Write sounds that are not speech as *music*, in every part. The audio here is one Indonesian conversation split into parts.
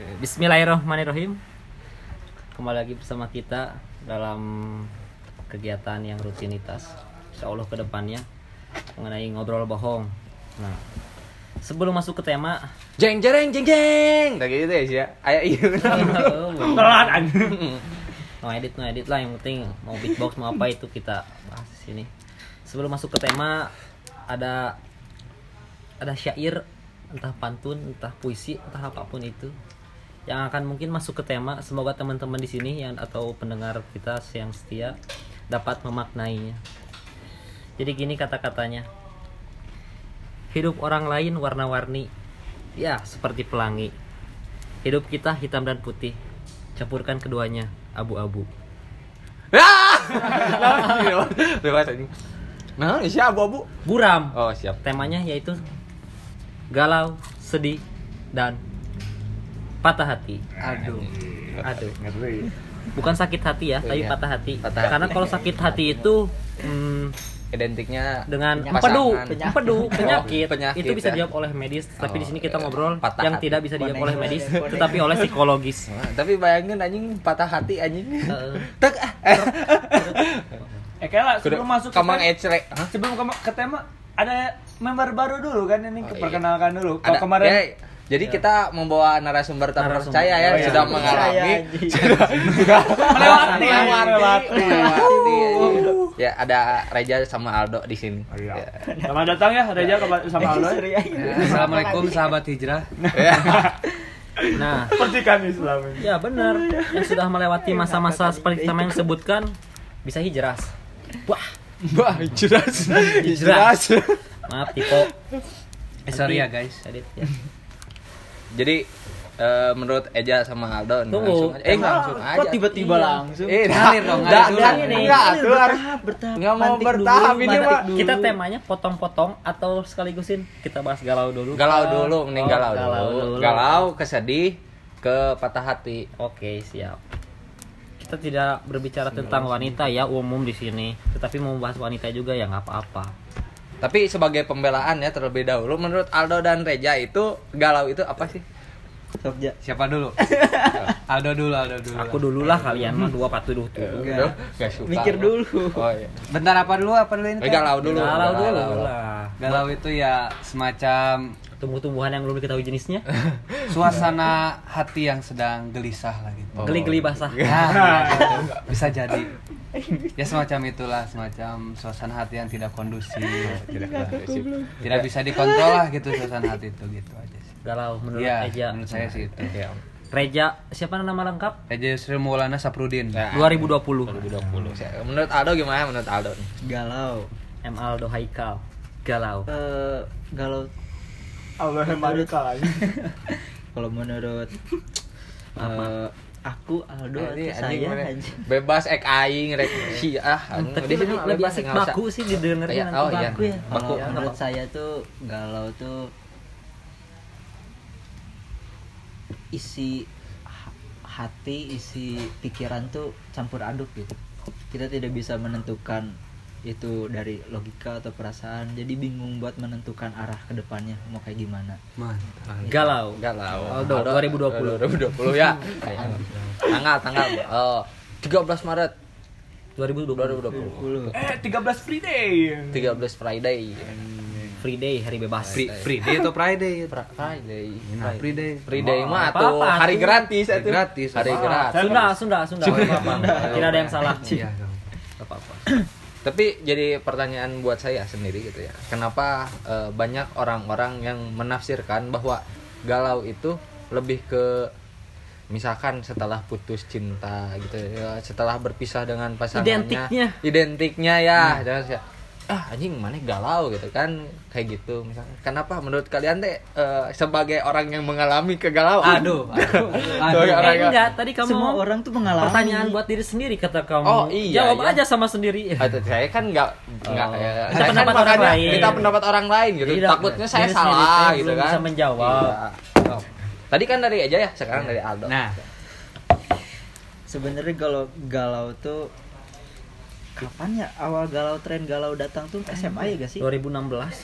Bismillahirrahmanirrahim. Kembali lagi bersama kita dalam kegiatan yang rutinitas. Insya Allah ke depannya mengenai ngobrol bohong. Nah, sebelum masuk ke tema, Jeng jeng jeng jeng. Tak gitu ya sih ya. Ayo iya. telat *laughs* no edit no edit lah yang penting mau beatbox mau apa itu kita bahas di sini. Sebelum masuk ke tema ada ada syair entah pantun entah puisi entah apa pun itu yang akan mungkin masuk ke tema semoga teman-teman di sini yang atau pendengar kita yang setia dapat memaknainya jadi gini kata-katanya hidup orang lain warna-warni ya seperti pelangi hidup kita hitam dan putih campurkan keduanya abu-abu. *laughs* Nah, siapa abu-abu? buram Oh, siap. temanya yaitu galau sedih dan patah hati Aduh. aduh Ngeri. bukan sakit hati ya tapi Iya. patah hati Patah hati. karena kalau sakit hati itu hmm, Identiknya dengan empedu Penyakit. empedu penyakit, Oh, penyakit, itu bisa ya. dijawab oleh medis tapi di sini kita Oh, ngobrol patah yang hati. tidak bisa dijawab oleh medis tetapi oleh psikologis Nah, *laughs* tapi bayangin anjing patah hati anjing. Eh, Tek *laughs* ah. Eh kayak sebelum Kudu- masuk ke kamang tema- ecrek. Hah? sebelum ke, tema ada member baru dulu kan ini Oh, iya. perkenalkan dulu. Kalau Ada kemarin ya, jadi kita membawa narasumber terpercaya ya, Oh, iya. sudah mengalami, *laughs* anjing. sudah sudah Melewati, melewati, melewati. melewati. Ya ada Reja sama Aldo di sini. Oh, iya. Ya. Selamat datang ya Reja sama Aldo. Serius. Assalamualaikum sahabat hijrah. Ya. nah Seperti kami selama ini. ya benar yang sudah melewati masa-masa seperti kita yang sebutkan bisa hijrah wah Wah. Hijrah. Jelas. maaf Tiko Eh, sorry ya guys. edit ya Jadi eh, menurut Eja sama Aldo Tunggu. langsung aja. Eh langsung aja. Kok tiba-tiba Iya. langsung? Eh, Ngalir dong, ngalir dulu. enggak harus bertahap, bertahap. Nggak mau bertahap dulu, ini, dulu. kita temanya potong-potong atau sekaligusin kita bahas galau dulu galau dulu, mending Oh, galau, galau dulu. dulu. Galau, kesedih, ke patah hati. Oke, siap. Kita tidak berbicara tentang wanita ya umum di sini, tetapi mau membahas wanita juga ya nggak apa-apa. Tapi sebagai pembelaan ya terlebih dahulu menurut Aldo dan Reja itu galau itu apa sih? Siapa dulu? *laughs* Aldo dulu, Aldo dulu. Aku dulu lah kalian mah dua patuh dulu. Enggak. Mikir dulu. Oh iya. Bentar apa dulu? Apa dulu ini? Eh, galau dulu. Galau dulu Galau. lah. Galau itu ya semacam Tumbuh-tumbuhan yang belum diketahui jenisnya. *laughs* suasana hati yang sedang gelisah lah gitu. Geli-geli basah. Nah, ya, gitu. bisa jadi. Ya semacam itulah, semacam suasana hati yang tidak kondusif. Tidak kondusif. Tidak bisa dikontrol lah gitu suasana hati itu gitu aja sih. Galau menurut Iya, Eja. menurut saya sih itu. Ya. Reja, siapa nama lengkap? Reja Yusril Maulana Saprudin. Ya. 2020. 2020. Menurut Aldo gimana menurut Aldo nih? Galau. M Aldo Haikal. Galau. Eh, galau Menurut- lagi. *laughs* kalau menurut eh, aku Aldo atau Ini saya anjing. bebas ek aing rek si ah. Tapi Di lebih, lebih asik baku sih Iya, nanti oh iya. baku ya. Kalau Ya, menurut saya tuh galau tuh isi ha- hati, isi pikiran tuh campur aduk gitu. Kita tidak bisa menentukan itu dari logika atau perasaan. Jadi bingung buat menentukan arah ke depannya mau kayak gimana. Mantap. Galau. Galau. Aldo, 2020. 2020 ya. *laughs* tanggal tanggal oh 13 Maret 2020. 2020. Eh 13 free day. 13 Friday. Free day, hari bebas. Free, free day atau Friday? Fra- Friday. Nah, free day. Friday Oh, mah tuh hari gratis Hari itu. gratis. Hari Ah. gratis. Sunda, Sunda, Sunda. Tidak ada yang salah. Iya. Apa-apa. *clears throat* Tapi jadi pertanyaan buat saya sendiri gitu ya. Kenapa eh, banyak orang-orang yang menafsirkan bahwa galau itu lebih ke misalkan setelah putus cinta gitu ya, setelah berpisah dengan pasangannya. Identiknya. Identiknya ya. Sih, ah anjing mana galau gitu kan kayak gitu misalkan. Kenapa menurut kalian teh eh, sebagai orang yang mengalami kegalauan? Aduh, aduh, aduh. *laughs* orang Eh, yang- enggak, tadi kamu Semua orang tuh mengalami. pertanyaan buat diri sendiri kata kamu. Oh, iya, Jawab iya. aja sama sendiri. Ah, saya kan nggak nggak Oh. ya, saya kan pendapat orang makanya lain. minta pendapat orang lain gitu Jadi, takutnya saya diri salah gitu belum kan bisa menjawab. Iya. Oh. tadi kan dari aja ya sekarang dari Aldo Nah, Sebenarnya kalau galau tuh kapan ya awal galau tren galau datang tuh SMA ya gak sih 2016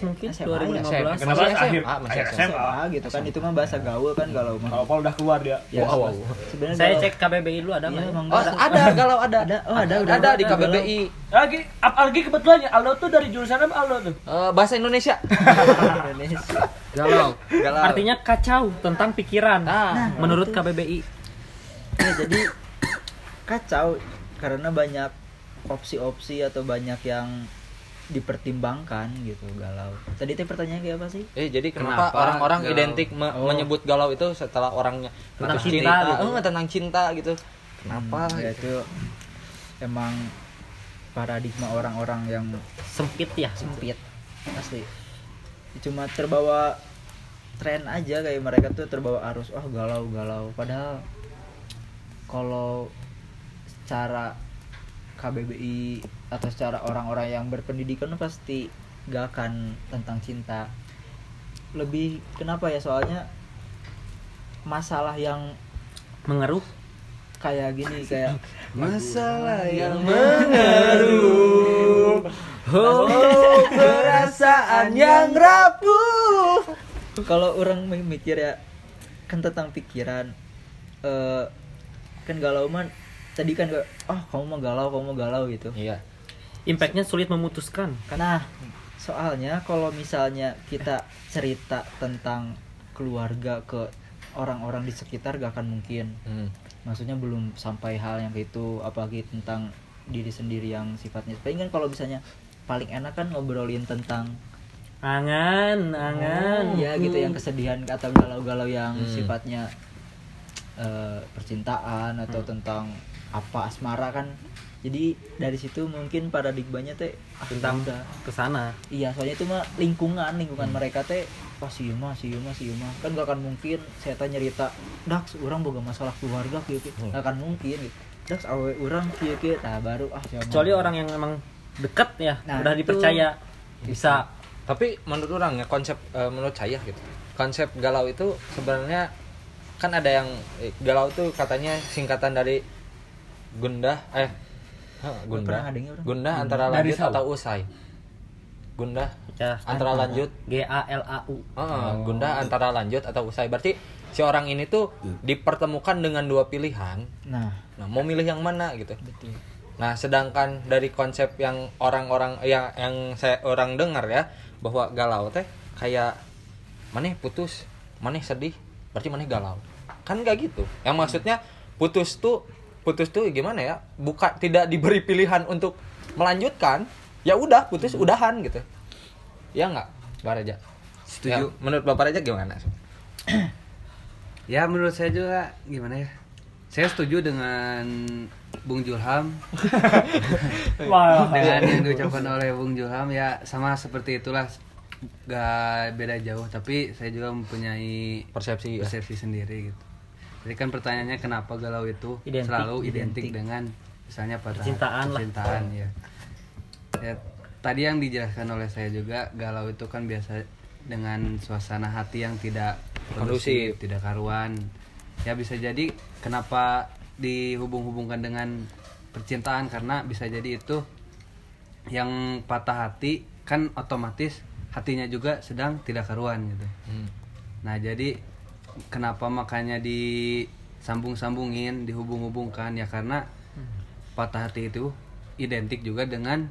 mungkin SMA, 2015 Kenapa Masih akhir SMA, masih akhir SMA. SMA gitu kan itu mah bahasa gaul kan galau mah Kalau Paul udah keluar dia. Ya, Wow, wow. sebenarnya saya galau- cek KBBI dulu ada Iya, nggak ya? emang Oh, galau. ada galau ada. Ada, oh, ada, udah ada ada, di galau. KBBI. Lagi apalagi kebetulannya Aldo tuh dari jurusan apa Aldo tuh? Eh, bahasa Indonesia. *laughs* Indonesia Galau. Galau. Artinya kacau tentang pikiran. Nah, menurut KBBI. ya jadi kacau karena banyak opsi-opsi atau banyak yang dipertimbangkan gitu galau tadi teh pertanyaan kayak apa sih Eh jadi kenapa, orang-orang galau? identik me- Oh. menyebut galau itu setelah orangnya Tentang putus cinta gitu. Eh, tentang cinta gitu. Kenapa? Hmm, ya itu emang paradigma orang-orang yang Sempit ya. sempit asli cuma terbawa tren aja kayak mereka tuh terbawa arus oh galau galau padahal kalau secara KBBI atau secara orang-orang yang berpendidikan pasti gak akan tentang cinta lebih kenapa ya soalnya masalah yang Mengeruh. kayak gini kayak *laughs* Masalah yang mengeruh. *laughs* Oh, perasaan yang rapuh. kalau orang mi- mikir ya kan tentang pikiran eh kan galau man tadi kan kayak, oh kamu mau galau kamu mau galau gitu Iya. Impactnya sulit memutuskan. nah soalnya kalau misalnya kita cerita tentang keluarga ke orang-orang di sekitar gak akan mungkin Hmm. maksudnya belum sampai hal yang kayak itu apalagi tentang diri sendiri yang sifatnya paling kan kalau misalnya paling enak kan ngobrolin tentang Angan, angan. ya gitu yang kesedihan atau galau-galau yang Hmm. sifatnya eh, percintaan atau Hmm. tentang apa asmara kan jadi dari situ mungkin paradigmanya teh ah, tentang udah. ke sana. iya soalnya itu mah lingkungan lingkungan Hmm. mereka teh pas sih mah sih mah kan gak akan mungkin saya tanya nyerita Dax orang boga masalah keluarga kieu Hmm. gak akan mungkin gitu Dax awe orang kieu kieu nah baru ah siapa Kecuali orang yang emang deket ya, Nah, udah itu- dipercaya bisa Tapi menurut orang ya konsep eh, menurut saya gitu. Konsep galau itu sebenarnya kan ada yang eh, galau tuh katanya singkatan dari gundah eh gundah. Gundah antara lanjut atau usai. Gundah ya, antara lanjut G A L A U. Heeh, Gunda antara lanjut atau usai. Berarti si orang ini tuh dipertemukan dengan dua pilihan. nah Nah, mau milih yang mana gitu. betul Nah, sedangkan dari konsep yang orang-orang yang yang saya orang dengar ya bahwa galau teh kayak maneh putus, maneh sedih, berarti maneh galau. Kan gak gitu. Yang maksudnya putus tuh putus tuh gimana ya? Bukan tidak diberi pilihan untuk melanjutkan. Ya udah putus udahan gitu. Ya enggak? Baraja. Setuju. Ya, menurut Bapak Raja gimana? *clears throat* Ya menurut saya juga gimana ya? Saya setuju dengan Bung Julham *laughs* dengan yang diucapkan oleh Bung Julham ya sama seperti itulah gak beda jauh tapi saya juga mempunyai Persepsi ya. persepsi sendiri gitu. Jadi kan pertanyaannya kenapa galau itu Identik, selalu identik, identik. dengan misalnya patah Percintaan lah. percintaan ya. Ya tadi yang dijelaskan oleh saya juga galau itu kan biasa dengan suasana hati yang tidak Kondusif. kondusif, tidak karuan. Ya bisa jadi kenapa dihubung-hubungkan dengan percintaan karena bisa jadi itu yang patah hati kan otomatis hatinya juga sedang tidak karuan gitu. Hmm. Nah, jadi kenapa makanya disambung-sambungin, dihubung-hubungkan ya karena patah hati itu identik juga dengan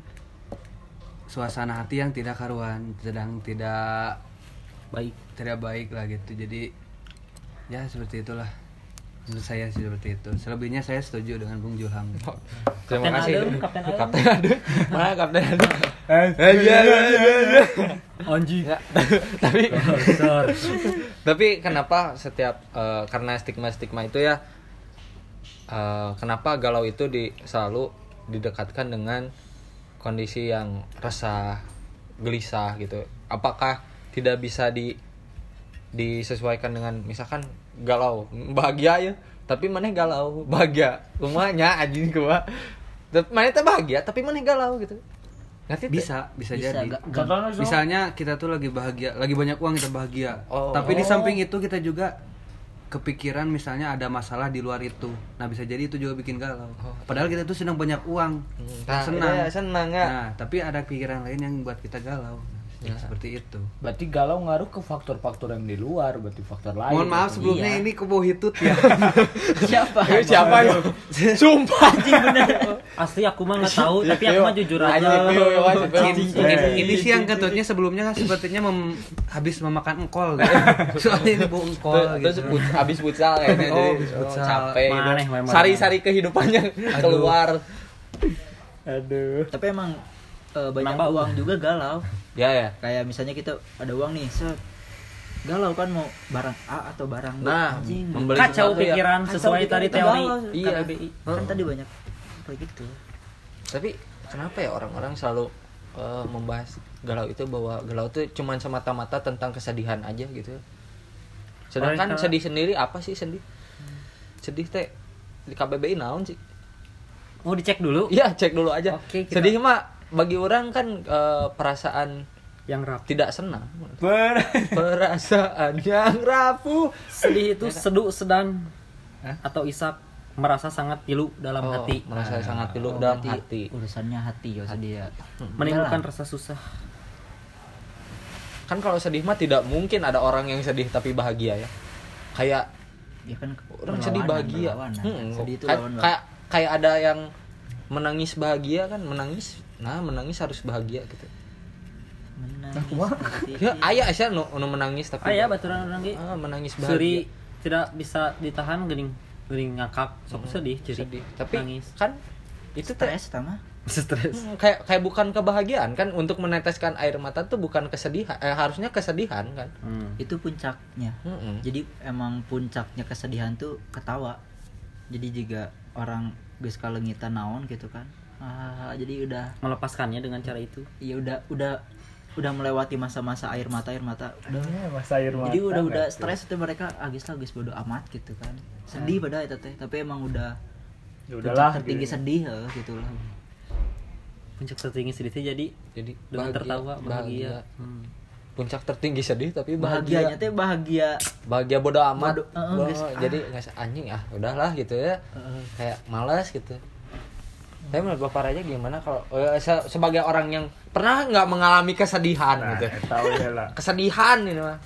suasana hati yang tidak karuan, sedang tidak Baik. tidak baik lah gitu. Jadi ya seperti itulah. Menurut saya sih seperti itu. Selebihnya saya setuju dengan Bung Julham. Terima Kapten kasih. Adem, Kapten Adem. Kapten Adem. Mana Kapten Adem? Eh, iya, Anjing. Ya, *laughs* tapi Besar. tapi kenapa setiap eh, karena stigma-stigma itu ya eh, kenapa galau itu di selalu didekatkan dengan kondisi yang resah, gelisah gitu. Apakah tidak bisa di disesuaikan dengan misalkan galau, bahagia ya, tapi mana galau, bahagia. Rumahnya anjing gua. Tapi mana teh bahagia tapi mana galau gitu. Ngerti? Bisa, bisa, Bisa, jadi. gak- Contohnya. Misalnya kita tuh lagi bahagia, lagi banyak uang kita bahagia. Oh. Tapi di Oh. samping itu kita juga kepikiran misalnya ada masalah di luar itu nah bisa jadi itu juga bikin galau Oh, padahal kita tuh sedang banyak uang Nah, senang iya, senang ya. nah tapi ada pikiran lain yang buat kita galau Ya. seperti itu Berarti galau ngaruh ke faktor-faktor yang di luar, berarti faktor lain. mohon maaf sebelumnya Iya. ini kebo hitut ya *laughs* siapa Eh, siapa ya? *laughs* Sumpah Asli aku mah nggak *laughs* tahu, tapi aku mah jujur aja. Ya, ini, sih yang ketutnya sebelumnya kan sepertinya mem- habis memakan engkol gitu. soalnya ini bau engkol Terus gitu habis futsal kayaknya Oh, futsal. capek gitu. Maneh, memang. Sari-sari kehidupannya keluar. Aduh. tapi emang eh, banyak Nambah uang juga galau Ya ya. kayak misalnya kita ada uang nih set galau kan mau barang A atau barang B Nah, anjing membeli Kacau sesuatu ya. pikiran Kacau sesuai pikiran, tadi itu teori galau, Iya. KBBI. kan tadi banyak kayak gitu Tapi kenapa ya orang-orang selalu eh, membahas galau itu bahwa galau itu cuma semata-mata tentang kesedihan aja gitu. Sedangkan Mereka- sedih sendiri apa sih sedih? Sedih teh di KBBI naon sih? Mau dicek dulu Iya, cek dulu aja. Oke, kita- Sedih mah bagi orang kan eh, perasaan yang rapuh. tidak senang. Ber *laughs* Perasaan yang rapuh. Sedih itu seduh sedang atau isak merasa sangat pilu dalam Oh, hati, merasa sangat pilu Oh, dalam hati. urusannya hati ya sedih ya menimbulkan Iyalah. rasa susah. Kan kalau sedih mah tidak mungkin ada orang yang sedih tapi bahagia ya. Kayak ya kan orang sedih bahagia. Hmm, sedih itu kayak kayak ada yang menangis bahagia kan menangis. Nah, menangis harus bahagia gitu. menangis seperti Ya, ayah sih nu, nu menangis tapi Ah ya baturan orang ge. ah, menangis Suri bahagia. tidak bisa ditahan gening gening ngakak sok sedih jadi Sedih. Tapi nangis kan itu stres tama stres Hmm, kayak kayak bukan kebahagiaan kan untuk meneteskan air mata tuh bukan kesedihan eh, harusnya kesedihan kan hmm. itu puncaknya Mm-mm. jadi emang puncaknya kesedihan tuh ketawa jadi juga orang geus kalengitan naon gitu kan ah jadi udah melepaskannya dengan cara itu ya udah udah udah melewati masa-masa air mata air mata udah Iya, Mas air mata. jadi udah udah stres itu mereka agis lah agis bodo amat gitu kan sedih pada itu teh tapi emang udah? Ya puncak udahlah. tertinggi gitu. sedih eh, gitu lah puncak tertinggi sedih teh jadi jadi dengan bahagia, tertawa bahagia, bahagia. Hmm. puncak tertinggi sedih tapi bahagianya bahagia teh bahagia bahagia bodo amat Bodo- eh, Boh, guys, ah. jadi nggak se- anjing ah udahlah gitu ya kayak malas gitu tapi menurut bapak Raja gimana kalau eh, se- sebagai orang yang pernah nggak mengalami kesedihan Nah, gitu? tahu ya lah. *laughs* kesedihan ini mah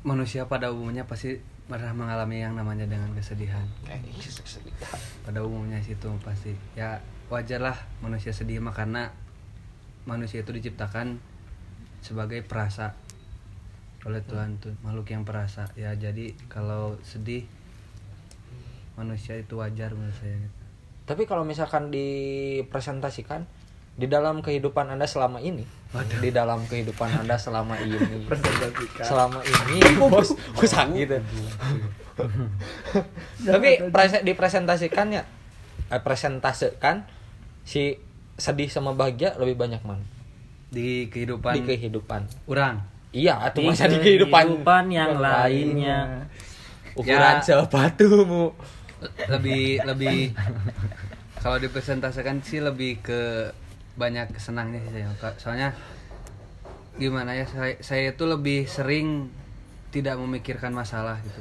manusia pada umumnya pasti pernah mengalami yang namanya dengan kesedihan. Ih, kesedihan. Pada umumnya sih itu pasti. Ya wajar lah manusia sedih mah karena manusia itu diciptakan sebagai perasa. Oleh Tuhan tuh makhluk yang perasa. Ya jadi kalau sedih manusia itu wajar menurut saya. gitu. Tapi kalau misalkan dipresentasikan di dalam kehidupan anda selama ini di dalam kehidupan anda selama ini *laughs* selama ini *laughs* bos bos gitu. *laughs* Tapi prese- dipresentasikannya eh, presentasikan si sedih sama bahagia lebih banyak mana? Di kehidupan di kehidupan. orang. Iya atau masa di kehidupan kehidupan yang lainnya. Ukuran Ya. sepatumu lebih lebih kalau dipresentasikan sih lebih ke banyak senangnya sih saya. Soalnya gimana ya saya saya itu lebih sering tidak memikirkan masalah gitu.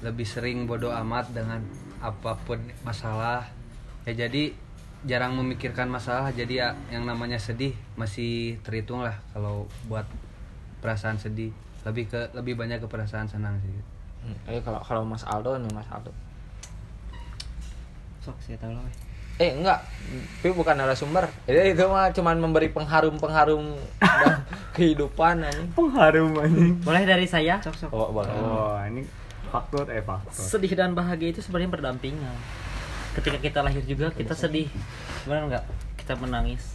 Lebih sering bodoh amat dengan apa pun masalah. Ya jadi jarang memikirkan masalah jadi ya yang namanya sedih masih terhitung lah kalau buat perasaan sedih. Lebih ke lebih banyak ke perasaan senang sih. Hmm, eh kalau kalau Mas Aldo nih Mas Aldo sok saya tahu lah eh enggak tapi bukan narasumber jadi itu mah cuman memberi pengharum pengharum *laughs* kehidupan anjing Pengharum anjing. boleh dari saya sok sok oh, boleh. Oh, ini faktor eh faktor. sedih dan bahagia itu sebenarnya berdampingan ketika kita lahir juga kita sedih benar nggak kita menangis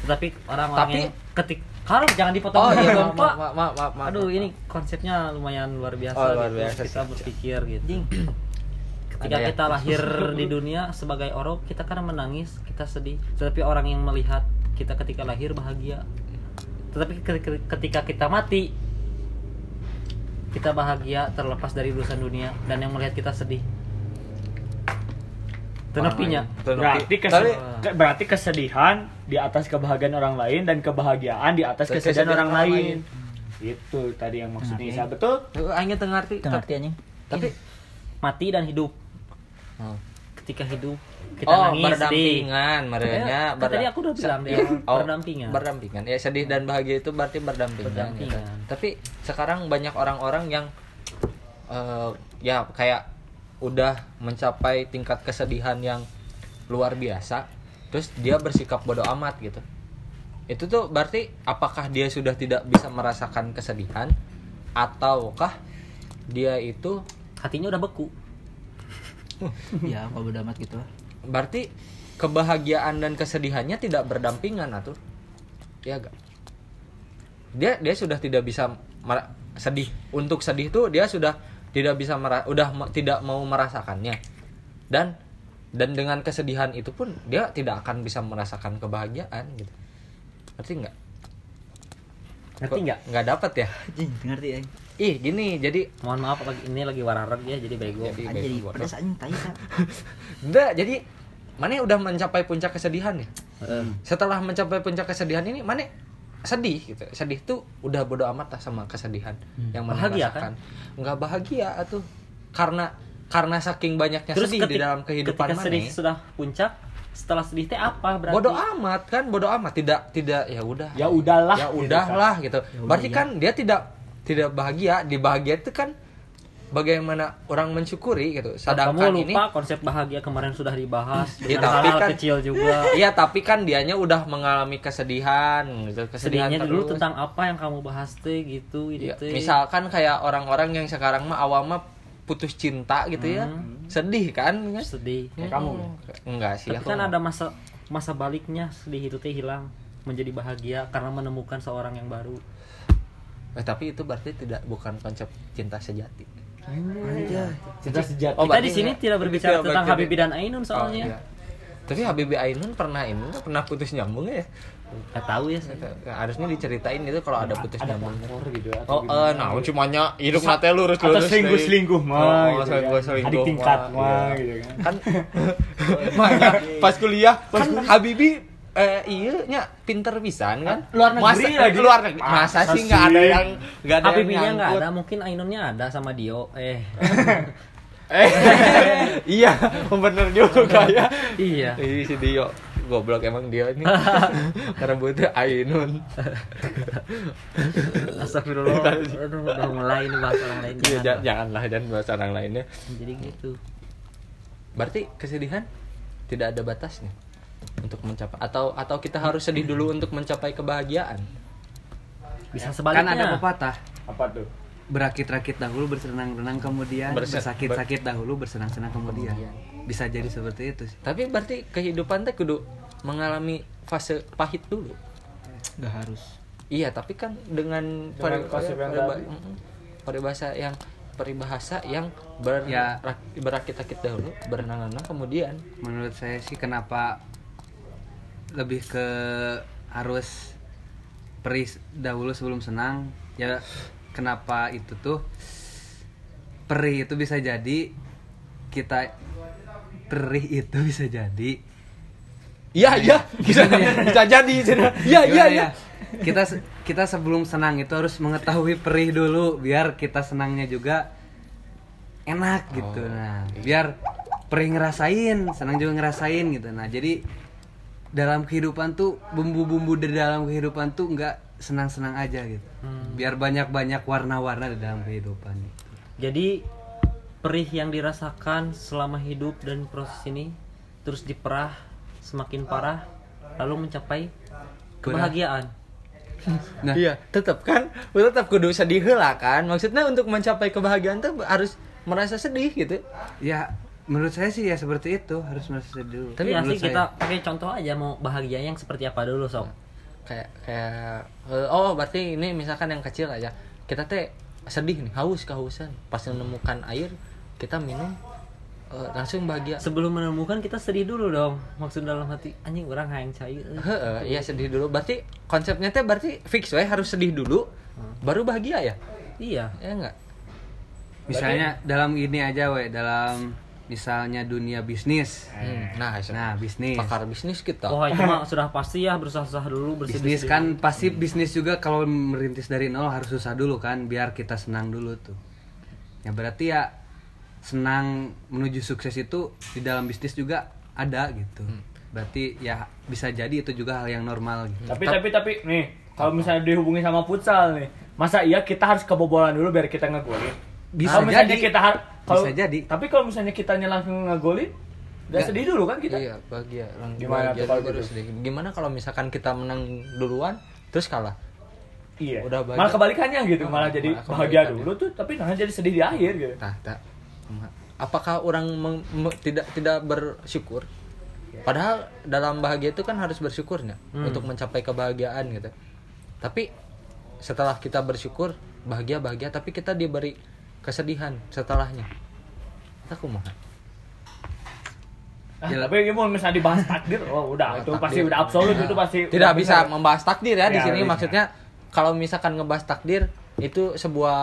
tetapi orang-orang Tapi- yang ketik kalau jangan dipotong oh iya maaf Pak. maaf maaf maaf, maaf, aduh ini konsepnya lumayan luar biasa Oh, luar gitu. biasa kita sih. berpikir gitu *clears throat* ketika ya? kita lahir di *laughs* dunia sebagai orang kita kan menangis kita sedih. Tetapi orang yang melihat kita ketika lahir bahagia. Tetapi ke- ke- ketika kita mati kita bahagia terlepas dari urusan dunia dan yang melihat kita sedih. Tenepinya Berarti, kes- Tapi- ke- berarti kesedihan di atas kebahagiaan orang lain dan kebahagiaan di atas kesedihan, Kesedihan orang, orang lain. Itu tadi yang maksudnya. Isa betul? Tuh, aing teu ngarti Teu ngerti anjing. Tapi mati dan hidup oh, ketika hidup kita oh nangis berdampingan merenya kan tadi aku udah bilang dia berdampingan. berdampingan ya sedih dan bahagia itu berarti berdampingan, Berdampingan. gitu. tapi sekarang banyak orang-orang yang eh, ya kayak udah mencapai tingkat kesedihan yang luar biasa terus dia bersikap bodoh amat gitu itu tuh berarti apakah dia sudah tidak bisa merasakan kesedihan ataukah dia itu hatinya udah beku *laughs* ya kalau udah amat gitu berarti kebahagiaan dan kesedihannya tidak berdampingan atau ya gak dia dia sudah tidak bisa sedih. Untuk sedih tuh dia sudah tidak bisa mera- udah me- tidak mau merasakannya. Dan dan dengan kesedihan itu pun dia tidak akan bisa merasakan kebahagiaan gitu. Ngerti nggak? Ngerti nggak? Nggak dapat ya? Anjing ngerti ya ih gini jadi mohon maaf lagi ini lagi warareg ya jadi bego. Jadi- jadi bodoh. pedas anjing tai kan enggak *laughs* jadi mana udah mencapai puncak kesedihan ya? Heeh. setelah mencapai puncak kesedihan ini mana sedih gitu. Sedih tuh udah bodo amat lah sama kesedihan yang mana Bahagia, rasakan. Nggak bahagia tuh karena karena saking banyaknya terus sedih di ketik- dalam kehidupan ketika sedih mana sudah puncak setelah sedih teh apa berarti? Bodo amat kan bodo amat. Tidak tidak ya udah. Ya udahlah. ya gitu udah kan. lah gitu berarti kan dia tidak tidak bahagia di bahagia itu kan bagaimana orang mensyukuri gitu. Sedangkan kamu ini lupa konsep bahagia kemarin sudah dibahas. Ya, tapi hal kan- kecil juga. Iya tapi kan dianya udah mengalami kesedihan gitu. Kesedihan sedihnya dulu tentang apa yang kamu bahas teh gitu ini Iya, teh misalkan kayak orang-orang yang sekarang mah awal mah putus cinta gitu ya. Hmm. sedih kan? Sedih. Kayak kamu. enggak sih tapi aku kan ada masa masa baliknya. Sedih itu teh hilang. Menjadi bahagia karena menemukan seorang yang baru Eh, tapi itu berarti tidak bukan konsep cinta sejati Cinta sejati. Oh, kita di sini nggak- tidak berbicara tidak tentang Habibie dan Ainun Oh, soalnya iya. tapi Habibie Ainun pernah ini pernah putus nyambung ya nggak tahu ya saya. harusnya diceritain itu kalau ada putus ada nyambung pelakor gitu ya. Oh, eh, nah, cumanya hidup nate lurus atau lurus. selingkuh selingkuh mah Oh, gitu selingkuh kan. selingkuh. adik tingkat mah, iya. gitu kan kan *laughs* *laughs* makanya pas kuliah kan Habibie eh iya nya pinter pisan kan? Luar negeri Masa- lagi. luar negeri. Masa Masa sih nggak ada yang nggak ada yang Habibie-nya nggak ada mungkin Ainunnya ada sama Dio eh. *laughs* Eh *laughs* iya bener juga ya. Iya. Ih, si Dio goblok emang dia ini. *laughs* Karena butuh Ainun. Astagfirullah. Aduh udah mulai ini bahas orang lain Iya, jangan. ja- janganlah dan bahas orang lainnya. Jadi gitu. Berarti kesedihan tidak ada batasnya untuk mencapai atau atau kita harus sedih dulu untuk mencapai kebahagiaan? Bisa kan sebaliknya. ada pepatah. Apa tuh? Berakit-rakit dahulu bersenang-senang kemudian Berse- bersakit-sakit dahulu bersenang-senang kemudian. Bisa jadi seperti itu sih. Tapi berarti kehidupan teh kudu mengalami fase pahit dulu? Nggak harus. Iya tapi kan dengan konsep yang peribahasa yang peribahasa yang ber, Ya. rak- berakit-akit dahulu berenang-renang kemudian. Menurut saya sih kenapa lebih ke harus perih dahulu sebelum senang. Ya kenapa itu tuh? Perih itu bisa jadi kita perih itu bisa jadi iya iya bisa bisa jadi iya iya Gimana iya ya? kita kita sebelum senang itu harus mengetahui perih dulu biar kita senangnya juga enak gitu. Oh, nah biar perih ngerasain senang juga ngerasain gitu. Nah jadi dalam kehidupan tuh bumbu-bumbu di dalam kehidupan tuh nggak senang-senang aja gitu. Biar banyak-banyak warna-warna di dalam kehidupan gitu. jadi perih yang dirasakan selama hidup dan proses ini terus diperah semakin parah lalu mencapai kebahagiaan. *laughs* Nah. Iya tetap kan? Tetap kudu sedih lah kan? Maksudnya untuk mencapai kebahagiaan tuh harus merasa sedih gitu. Ya menurut saya sih ya seperti itu harus merasa sedih dulu. Tapi ya Menurut sih kita saya. pakai contoh aja mau bahagia yang seperti apa dulu sob. Kayak kayak eh, oh berarti ini misalkan yang kecil aja. Kita teh sedih nih haus kehausan pas menemukan air kita minum eh, langsung bahagia. Sebelum menemukan kita sedih dulu dong. Maksud dalam hati anjing orang hayang cair. Heeh, iya sedih dulu. Berarti konsepnya teh berarti fix we harus sedih dulu baru bahagia ya? Iya. Ya enggak misalnya dalam ini aja we dalam misalnya dunia bisnis. Hmm, nah nah bisnis. Pakar bisnis kita. Wah itu mah sudah pasti ya berusaha-usaha dulu bersih bisnis kan pasti bisnis juga kalau merintis dari nol harus susah dulu kan biar kita senang dulu tuh. Ya berarti ya senang menuju sukses itu di dalam bisnis juga ada gitu. Berarti ya bisa jadi itu juga hal yang normal gitu. Tapi tapi tapi nih, kalau misalnya dihubungi sama futsal nih, masa iya kita harus kebobolan dulu biar kita ngegolin? Bisa Kalau jadi. kita har- kalau Bisa jadi. Tapi kalau misalnya kitanya langsung ngegolin, udah Nggak. sedih dulu kan kita. Iya, bahagia. Lang- Gimana bahagia kalau gitu? sedih. Gimana kalau misalkan kita menang duluan terus kalah? Iya. Udah bahagia. malah kebalikannya gitu, Oh, malah jadi malah bahagia kebalikannya. dulu tuh, tapi nah jadi sedih di akhir gitu. Nah, tak. Apakah orang meng- me- tidak tidak bersyukur? Padahal dalam bahagia itu kan harus bersyukurnya untuk mencapai kebahagiaan gitu. Tapi setelah kita bersyukur, bahagia bahagia, tapi kita diberi kesedihan setelahnya. Kita kumaha? Ah, tapi gimana misalnya dibahas takdir, oh udah itu Takdir. pasti udah absolut itu pasti tidak bisa bener. membahas takdir ya di Ya, sini bisa. maksudnya kalau misalkan ngebahas takdir itu sebuah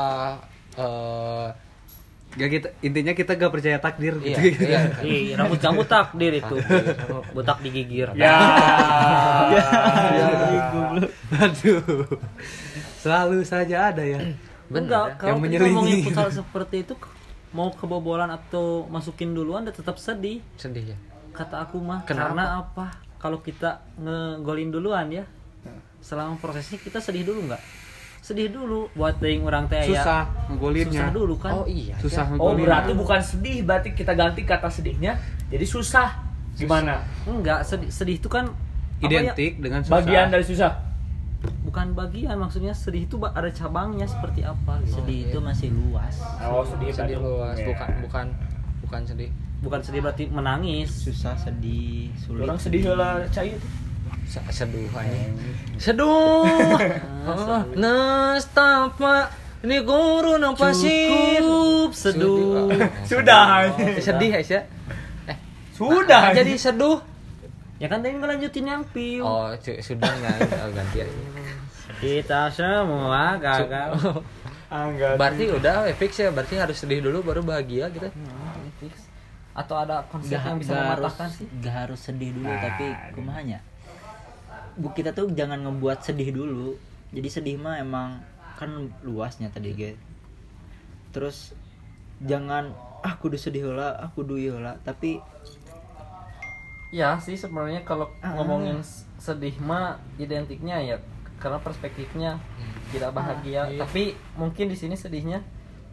eh, Gak kita intinya kita gak percaya takdir iya, gitu. iya. *laughs* Ih, rambut kamu takdir itu. Botak digigir. Ya. *laughs* Aduh. Selalu saja ada ya. Enggak, kalau Yang kita ngomongin futsal seperti itu mau kebobolan atau masukin duluan udah tetap sedih. sedih ya Kata aku mah Kenapa? karena apa? Kalau kita ngegolin duluan ya. Selama prosesnya kita sedih dulu nggak? Sedih dulu buat yang orang teh ya. Susah Susah ngegolinnya. dulu kan. oh iya Susah Oh ngegolinnya. berarti bukan sedih, berarti kita ganti kata sedihnya jadi susah. Gimana? Enggak, sedih, sedih itu kan ya? identik dengan susah. Bagian dari susah. Bukan bagian maksudnya sedih itu ada cabangnya seperti apa gitu. sedih itu masih luas Oh sedih, sedih luas Ya. bukan bukan bukan sedih Bukan sedih berarti menangis. susah sedih sulit Orang sedih lah cair. Se- seduh aja seduh *laughs* oh, nestapa ini guru nampak sih Cukup seduh. Sudah. sedih ya eh Sudah. jadi seduh Ya kan tadi ngelanjutin yang piu. oh sudah nggak oh, ganti Kita semua gagal. *laughs* Angga. berarti udah eh, fix ya berarti harus sedih dulu baru bahagia gitu Hmm, fix. Atau ada konsep Gak, yang bisa gak harus mematahkan sih? gak harus sedih dulu Nah, tapi kumahanya bu kita tuh jangan ngebuat sedih dulu jadi sedih mah emang kan luasnya tadi guys terus jangan ah kudu sedih lah ah kudu heula tapi Ya sih sebenarnya kalau Ah. ngomongin sedih mah identiknya ya karena perspektifnya tidak bahagia. iya. Tapi mungkin di sini sedihnya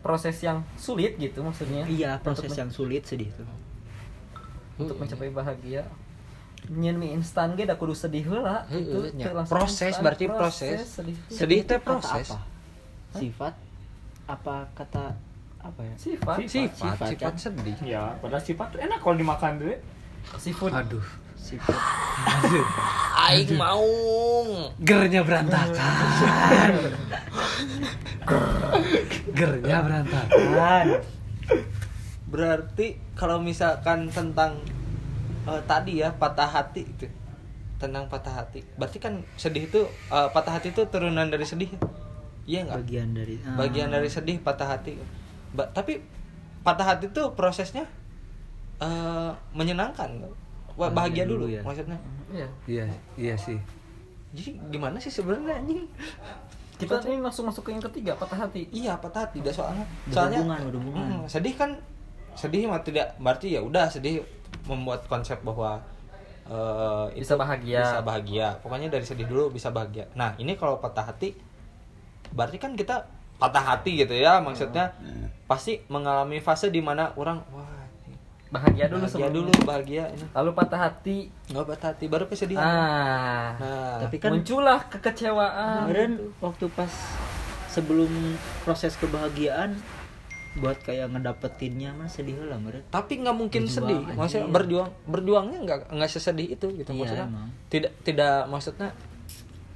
proses yang sulit gitu maksudnya. iya proses yang sulit sedih tuh untuk mencapai bahagia. Nyen mie instan ge da kudu sedih heula gitu. Teu langsung Proses instan, berarti proses. sedih itu. sedih itu teh proses apa? sifat apa kata apa ya Sifat. sifat Sifat, sifat kan? sedih Ya, padahal sifat tuh enak kalau dimakan dulu. Seafood. Aduh. *laughs* aing mau Gernya berantakan. Gernya berantakan. berarti kalau misalkan tentang eh, tadi ya patah hati itu tentang patah hati berarti kan sedih itu eh, patah hati itu turunan dari sedih ya? iya nggak bagian dari ah. bagian dari sedih patah hati Ba- tapi patah hati itu prosesnya eh, menyenangkan bahagia Bahagia dulu, dulu ya. maksudnya Iya. Iya, iya sih. jadi gimana sih sebenarnya anjing Kita ini langsung masuk ke yang ketiga, patah hati. iya patah hati dah soalnya soalnya Berhubungan. Hmm, sedih kan sedih mah tidak berarti ya udah sedih membuat konsep bahwa eh, Bisa bahagia. bisa bahagia pokoknya dari sedih dulu bisa bahagia nah ini kalau patah hati berarti kan kita patah hati gitu ya maksudnya pasti mengalami fase di mana orang wah Bahagia dulu bahagia sebelumnya. dulu bahagia ini Lalu patah hati. nggak patah hati baru kesedihan Ah. nah tapi kan muncullah kekecewaan. kemarin waktu pas sebelum proses kebahagiaan buat kayak ngedapetinnya mah sedih lah meren tapi nggak mungkin Berjuang, sedih anjing. maksudnya berjuang berjuangnya nggak nggak sesedih itu gitu Iya, maksudnya emang. tidak tidak maksudnya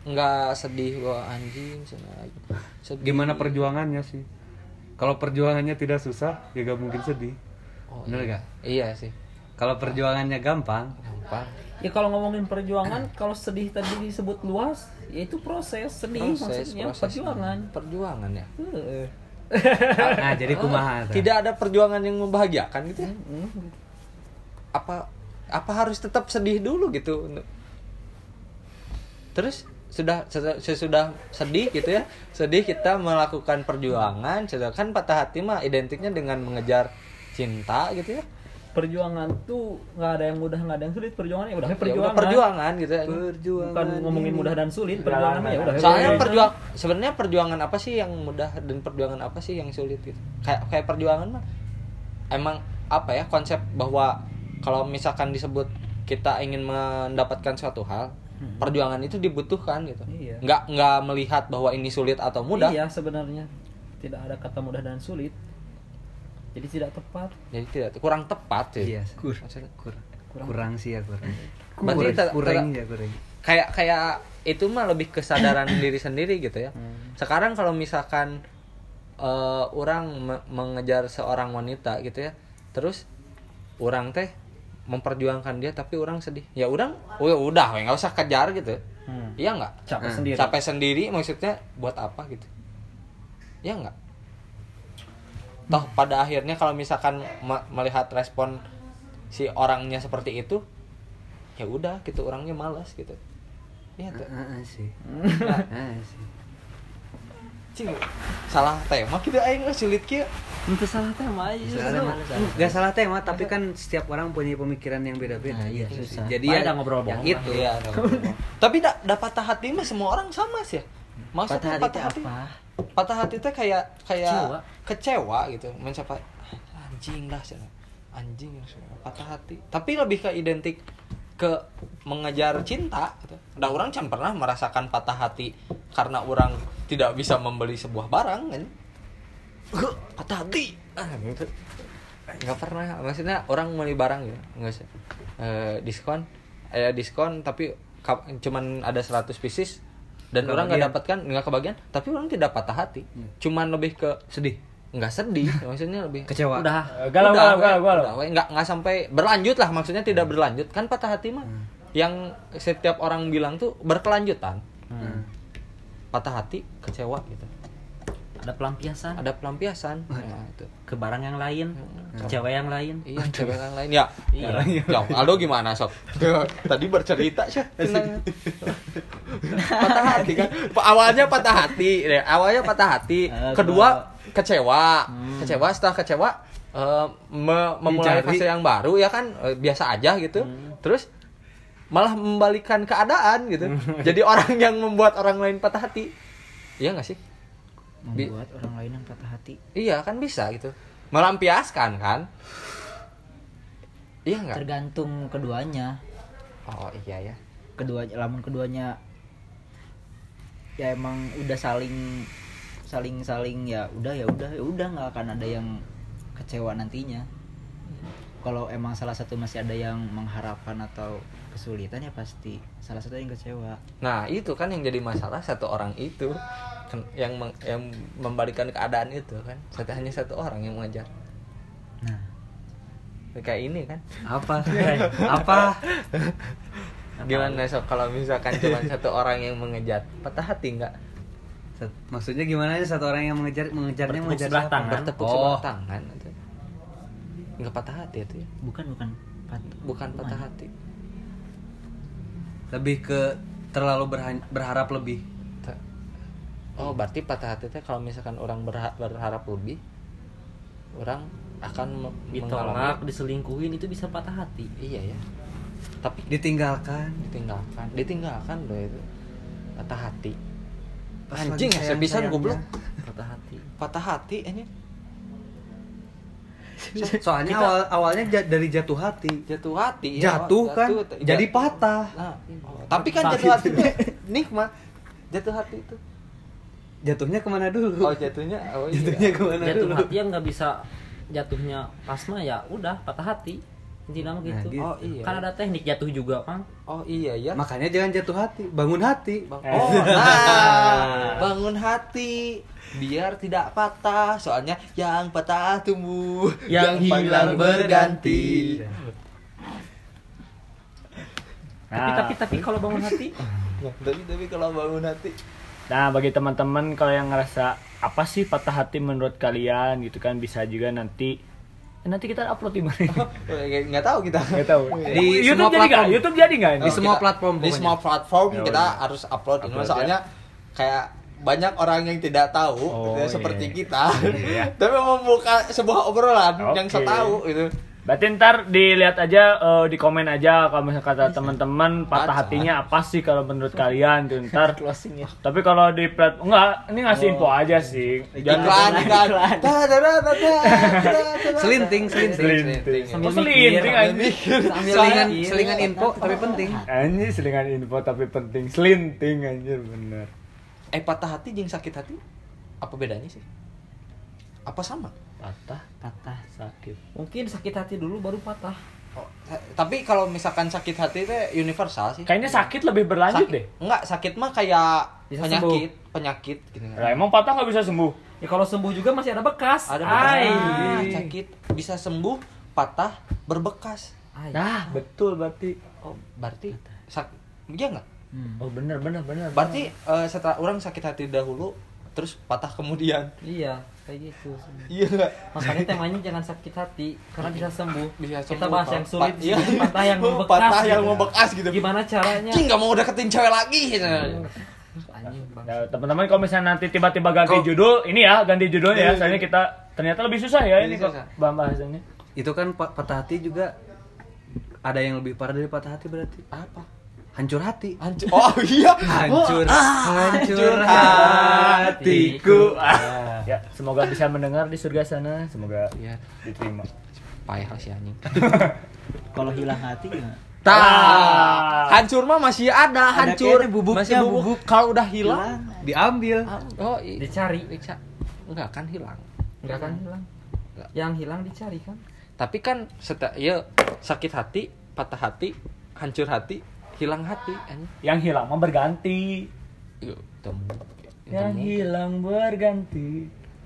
nggak sedih wah anjing sana sedih. Gimana perjuangannya sih? Kalau perjuangannya tidak susah, ya gak mungkin sedih. Oh, Bener iya. gak? iya sih Kalau perjuangannya gampang, gampang Ya kalau ngomongin perjuangan, kalau sedih tadi disebut luas, ya itu proses sedih proses maksudnya proses perjuangan. perjuangan ya Heeh. *laughs* nah jadi kumaha. tidak ada perjuangan yang membahagiakan gitu ya? apa apa harus tetap sedih dulu gitu terus sudah sesudah, sesudah sedih gitu ya sedih kita melakukan perjuangan sedangkan patah hati mah identiknya dengan mengejar cinta gitu ya. Perjuangan tuh nggak ada yang mudah nggak ada yang sulit. Perjuangan ya udah Ya perjuangan udah perjuangan. gitu ya. Perjuangan. bukan ngomongin mudah dan sulit Jalan, perjuangan ya udah. soalnya Ya, perjuang sebenarnya perjuangan apa sih yang mudah dan perjuangan apa sih yang sulit gitu? Kayak kayak perjuangan mah emang apa ya konsep bahwa kalau misalkan disebut kita ingin mendapatkan suatu hal perjuangan itu dibutuhkan gitu. Iya. nggak nggak melihat bahwa ini sulit atau mudah. Iya sebenarnya. Tidak ada kata mudah dan sulit jadi tidak tepat jadi tidak kurang tepat sih Iya. Kur. Maksudnya, Kurang. Kurang sih ya kurang. Berarti Kurang, ter- kurang ter- ya kurang. kayak kayak itu mah lebih kesadaran *coughs* diri sendiri gitu ya. Hmm. Sekarang kalau misalkan eh, orang me- mengejar seorang wanita gitu ya, terus orang teh memperjuangkan dia tapi orang sedih. Ya orang, oh ya udah, we, nggak usah kejar gitu. Hmm. Iya nggak? capek Hmm. sendiri Capek sendiri maksudnya buat apa gitu? Iya nggak? Toh pada akhirnya kalau misalkan me- melihat respon si orangnya seperti itu, ya udah gitu orangnya malas gitu. Iya tuh. Heeh sih. Heeh sih. Cing, salah tema kita aing sulit kieu. itu salah tema aja Salah tema. Nggak salah tema, tapi kan setiap orang punya pemikiran yang beda-beda. Nah, iya, gitu susah. Jadi Baik ya dah ngobrol yang bohong itu. Iya, dong. Tapi da, da patah hati mah semua orang sama sih ya. Maksudnya Patah hati teh apa? Patah hati teh kayak kayak Kecewa. kecewa, gitu, mencapai "Ah, anjing cenah. Anjing patah hati. Tapi lebih ke identik ke mengejar cinta gitu. Orang can pernah merasakan patah hati karena orang tidak bisa membeli sebuah barang kan. "Huh, patah hati. Ah, gitu. nggak pernah maksudnya orang beli barang ya nggak sih Eh, diskon eh diskon tapi cuman ada 100 pieces dan orang nggak Kebagian. dapatkan nggak kebagian tapi orang tidak patah hati. Cuman lebih ke Sedih. nggak sedih *laughs* maksudnya lebih Kecewa. udah. Eh, galau Udah, galau galau galau. nggak nggak sampai berlanjut lah maksudnya tidak berlanjut. Kan patah hati mah yang setiap orang bilang tuh berkelanjutan. Hmm. patah hati kecewa gitu ada pelampiasan ada pelampiasan nah, itu ke barang yang lain ke cewek yang lain Iya, cewek yang lain ya. Iya. Ya, Aldo gimana, Sob? *laughs* Tadi bercerita sih. *laughs* patah hati kan. Awalnya patah hati, deh. Awalnya patah hati. Eh, Kedua kecewa. Kecewa setelah kecewa eh, me- memulai Dicari. fase yang baru ya kan eh, biasa aja gitu. Terus malah membalikan keadaan gitu. Jadi orang yang membuat orang lain patah hati. Iya gak sih? Bi- membuat orang lain yang patah hati Iya kan bisa gitu. Melampiaskan kan? Iya nggak? tergantung keduanya Oh iya ya. kedua lamun keduanya ya emang udah saling saling saling ya udah ya udah ya udah nggak akan ada yang kecewa nantinya kalau emang salah satu masih ada yang mengharapkan atau kesulitan ya pasti. Salah satu yang kecewa. Nah itu kan yang jadi masalah satu orang itu. Yang meng- yang membalikan keadaan itu kan. Satu hanya satu orang yang mengajar. Nah. Kayak ini kan. Apa? *laughs* Apa? gimana sok kalau misalkan cuma satu orang yang mengejar patah hati nggak? Maksudnya gimana sih satu orang yang mengejar mengejarnya Bertepuk mengejar sebelah tangan. bertepuk Oh. sebelah tangan. Nggak patah hati itu ya? Bukan bukan. Pat- bukan patah hati Lebih ke terlalu berha- berharap lebih. Oh berarti patah hati itu kalau misalkan orang berha- berharap lebih orang akan ditolak diselingkuhin itu bisa patah hati. Iya ya. Tapi Ditinggalkan. ditinggalkan. Ditinggalkan loh itu. Patah hati. Pas anjing ya bisa goblok. Patah hati. Patah hati ini Soalnya Kita- awal awalnya dari jatuh hati. jatuh hati ya, Jatuh kan t- jadi jat- patah. nah, tapi kan jatuh hati itu *laughs* nikmat jatuh hati itu Jatuhnya ke mana dulu? oh jatuhnya oh iya Jatuhnya ke mana jatuh dulu? hati yang nggak bisa jatuhnya pas mah ya udah patah hati intinya mah Nah, gitu gitu. oh iya kan ada teknik jatuh juga kan oh iya ya Makanya jangan jatuh hati, bangun hati. Bang- Eh. oh *laughs* nah bangun hati biar tidak patah soalnya yang patah tumbuh Yang hilang berganti. tapi Nah. tapi tapi kalau bangun hati *laughs* tapi tapi kalau bangun hati Nah, bagi teman-teman kalau yang ngerasa apa sih patah hati menurut kalian gitu kan bisa juga nanti nanti kita upload di mana? *laughs* nggak tahu kita Nggak tahu. Di YouTube semua jadi nggak? platform. YouTube jadi nggak? Di Oh, semua platform di semua platform Ya kita harus upload, soalnya kayak banyak orang yang tidak tahu Oh, gitu, seperti iya. kita Iya. *laughs* tapi membuka sebuah obrolan yang Oke. saya tahu itu Berarti ntar dilihat aja eh, di komen aja kalau misalnya kata teman-teman patah Baca. hatinya apa sih kalau menurut kalian tuh ntar. *laughs* closing ya Tapi kalau di plat enggak, ini ngasih info aja sih. Jangan iklan. Selinting, selinting. selinting. Sambil Oh, selinting mikir. anjing. Selingan, selingan info tapi penting. Anjing selingan info tapi penting. Selinting anjir bener. eh patah hati jeung sakit hati apa bedanya sih apa sama Patah, patah sakit. Mungkin sakit hati dulu baru patah. Oh, ta- tapi kalau misalkan sakit hati itu universal sih Kayaknya sakit lebih berlanjut Sakit- deh. enggak sakit mah kayak Bisa penyakit penyakit gitu Lah emang patah nggak bisa sembuh? Ya kalau sembuh juga masih ada bekas. ada bekas sakit bisa sembuh patah berbekas Ay. Nah, betul berarti. oh berarti sak iya nggak Oh bener bener bener. berarti eh, setelah orang sakit hati dahulu terus patah kemudian Iya, kayak gitu. iya nggak Makanya temanya jangan sakit hati karena bisa sembuh. bisa Kita sembuh, bahas Pak. yang sulit, iya. sih, patah yang *laughs* membekas. patah yang gitu. membekas gitu Gimana caranya? Cing nggak mau deketin cewek lagi gitu. Ya, teman-teman kalau misalnya nanti tiba-tiba ganti Kok- judul, ini ya ganti judulnya ya. Iya, Soalnya kita ternyata lebih susah ya ini kok bahasannya. Itu kan pa- patah hati juga ada yang lebih parah dari patah hati berarti. apa Hancur hati. hancur oh *laughs* iya Hancur, hancur hatiku. ya, semoga bisa mendengar di surga sana, semoga Iya. diterima. payah sih anjing *laughs* kalau hilang hati gimana Tah, hancur mah masih ada, Ada hancur. kayaknya bubuknya, masih bubuk. bubuk. Kalau udah hilang, Diambil. oh, i- Dicari. Dica- Enggak kan hilang. Enggak kan hilang. Enggak. Yang hilang dicari kan. Tapi kan seta ya sakit hati, patah hati, hancur hati, hilang hati anjing. Yang hilang mah berganti. Yuk, temu. Yang Temu. hilang berganti.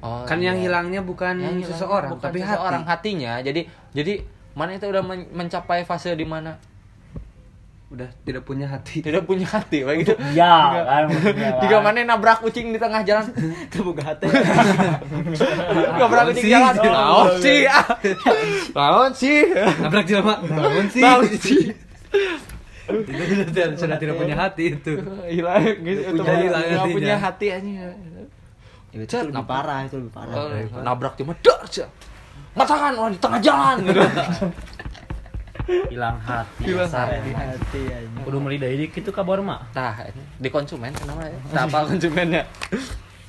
Oh, Kan yang iya. hilangnya bukan Yang hilang seseorang, bukan tapi seseorang hati. hatinya. Jadi jadi mana itu udah men- mencapai fase di mana Udah tidak punya hati. tidak punya hati begitu. Ya, kan Jika *laughs* kan. mana nabrak kucing di tengah jalan, *laughs* kebuka hati *laughs* nabrak kucing sih? jalan. Naon sih? Naon sih? Nabrak jelema. Naon sih? Sudah, sudah tidak punya hati itu. *laughs* Hilang gitu. Itu Punya hilang nggak hatinya. punya hati anjing. Ya, itu Cet, lebih nabrak. parah itu lebih parah Oh, nabrak cuma dar sih. Matakan orang di tengah jalan gitu. *laughs* Hilang hati. Hilang. Di hati aja Kudu meuli deui kitu kabar mah. Tah, di konsumen kenapa ya? Tah, apa konsumennya?